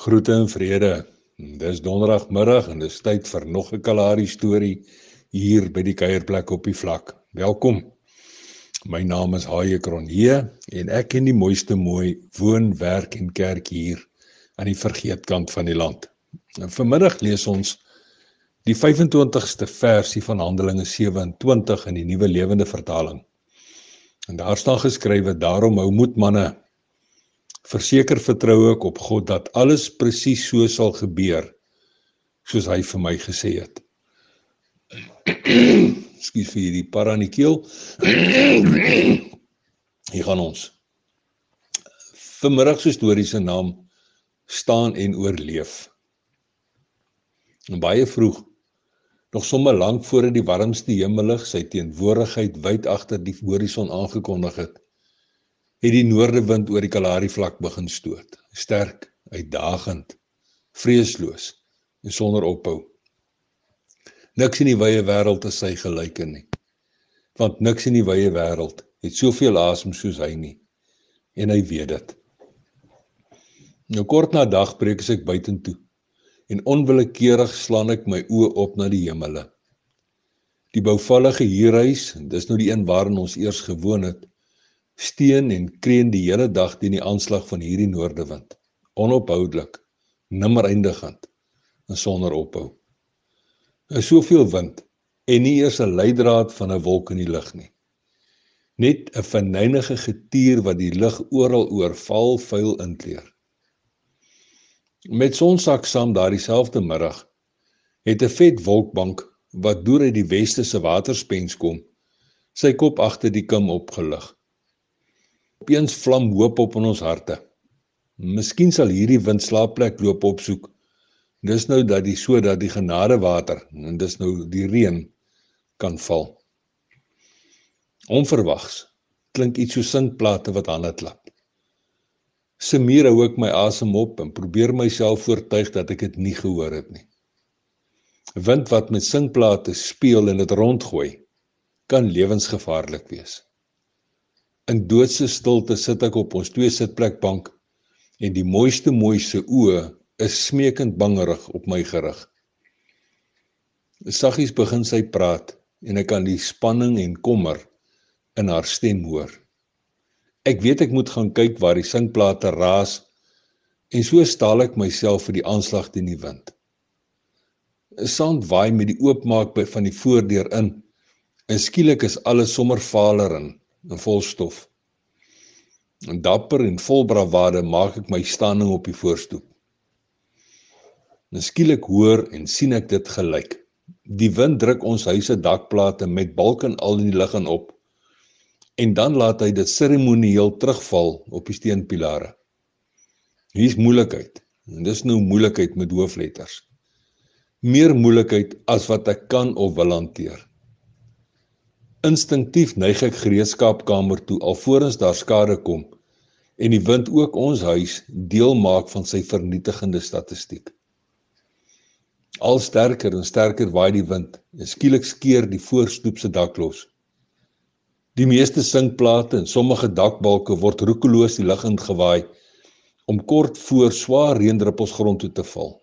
Groete en vrede. Dis donderdagmiddag en dis tyd vir nog 'n Kalahari storie hier by die kuierplek op die vlak. Welkom. My naam is Haie Kronje en ek ken die mooiste mooi woon, werk en kerk hier aan die vergeetkant van die land. En vanmiddag lees ons die 25ste versie van Handelinge 27 in die Nuwe Lewende Vertaling. En daar staan geskrywe: Daarom hou moed manne Verseker vertrou ek op God dat alles presies so sal gebeur soos hy vir my gesê het. Skus vir hierdie paranekeel. Hier gaan ons. Vanmiddag se storie se naam staan en oorleef. En baie vroeg nog sommer lank voor dit die warmste hemellig sy teenwoordigheid wyd agter die horison aangekondig het het die noordewind oor die Kalahari vlak begin stoot. Sterk, uitdagend, vreesloos en sonder ophou. Niks in die wye wêreld is sy gelyke nie. Want niks in die wye wêreld het soveel asem soos hy nie. En hy weet dit. Nou kort na dagbreek is ek buitentoe en onwillekeurig slaan ek my oë op na die hemele. Die bouvallige huurhuis, dis nou die een waarin ons eers gewoon het, steen en kreun die hele dag teen die aanslag van hierdie noordewind. Onophoudelik nimmer eindigend en sonder ophou. Is soveel wind en nie eers 'n leidraad van 'n wolk in die lug nie. Net 'n verneinige getier wat die lug oral oorval vuil inkleer met sonsak saam daardie selfde middag het 'n vet wolkbank wat deur uit die weste se waterspens kom sy kop agter die kim opgelig Opeens vlam hoop op in ons harte. Miskien sal hierdie wind slaapplek loop opsoek. Dis nou dat die sodat die genadewater en dis nou die reën kan val. Onverwags klink iets so sinkplate wat hande klap. Semir hou ek my asem op en probeer myself oortuig dat ek dit nie gehoor het nie. Wind wat met sinkplate speel en dit rondgooi kan lewensgevaarlik wees. In doodse stilte sit ek op ons twee sitplekbank en die mooiste mooiste oë is smeekend bangerig op my gerig. Saggies begin sy praat en ek kan die spanning en kommer in haar stem hoor. Ek weet ek moet gaan kyk waar die sinkplate raas en so staal ek myself vir die aanslag teen die wind. 'n Sand waai met die oopmaak van die voordeur in en skielik is alles sommer valer in en vol stof. En dapper en vol bravade maak ek my standing op die voorstoep. Skielik hoor en sien ek dit gelyk. Die wind druk ons huise dakplate met balk en al in die lug en op. En dan laat hy dit seremonieel terugval op die steenpilare. Hier's moeilikheid. En dis nou moeilikheid met hoofletters. Meer moeilikheid as wat ek kan of wil hanteer. Instinktief neig ek gereedskapkamer toe alvorens daar skade kom en die wind ook ons huis deel maak van sy vernietigende statistiek. Al sterker en sterker waai die wind en skielik skeer die voorstoep se dak los. Die meeste sinkplate en sommige dakbalke word roekeloos die lug in gewaai om kort voor swaar reendruppels grond toe te val.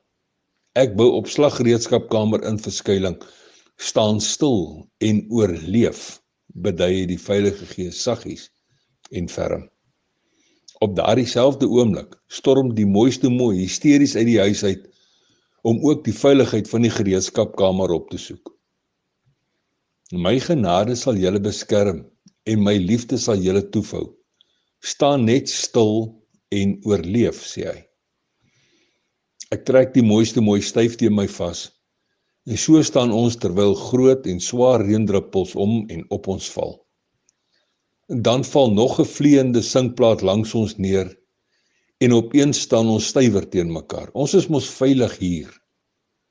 Ek bou op slaggereedskapkamer in verskuiling staan stil en oorleef bedui die Heilige Gees saggies en ferm. Op daardie selfde oomblik storm die mooiste mooi hysteries uit die huis uit om ook die veiligheid van die gereedskapkamer op te soek. My genade sal julle beskerm en my liefde sal julle toefou. Staan net stil en oorleef sê hy. Ek trek die mooiste mooi styf teen my vas En so staan ons terwyl groot en swaar reendruppels om en op ons val. En dan val nog 'n vleiende sinkplaat langs ons neer en opeens staan ons stywer teen mekaar. Ons is mos veilig hier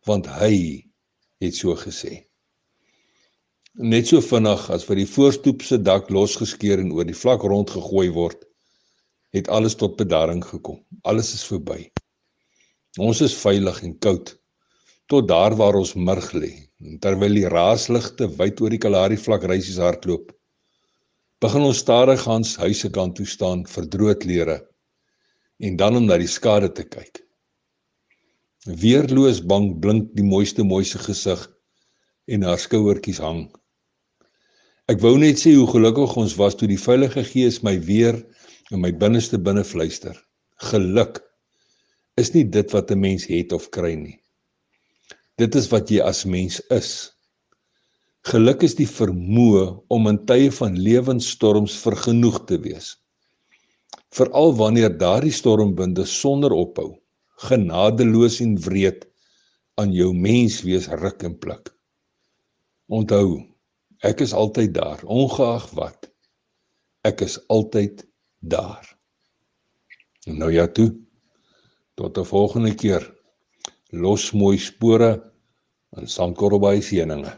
want hy het so gesê. Net so vinnig as wat die voorstoep se dak losgeskeur en oor die vlak rond gegooi word, het alles tot bedaring gekom. Alles is verby. Ons is veilig en koud tot daar waar ons murg lê terwyl die raasligte wyd oor die Kalahari vlak reisies hardloop begin ons stadig aan huise kant toe staan vir droodlere en dan om na die skade te kyk Weerloos bang blink die mooiste mooi se gesig en haar skouertjies hang. Ek wou net sê hoe gelukkig ons was toe die Heilige Gees my weer in my binneste binne fluister. Geluk is nie dit wat 'n mens het of kry nie. Dit is wat jy as mens is. Geluk is die vermoë om in tye van lewensstorms vergenoeg te wees. Veral wanneer daardie stormwinde sonder ophou genadeloos en wreed aan jou mens wees ruk en pluk. Onthou, ek is altyd daar, ongeag wat. Ek is altyd daar. Nou ja toe. Tot 'n volgende keer. Los mooi spore in Sandkorrelbaai seëninge.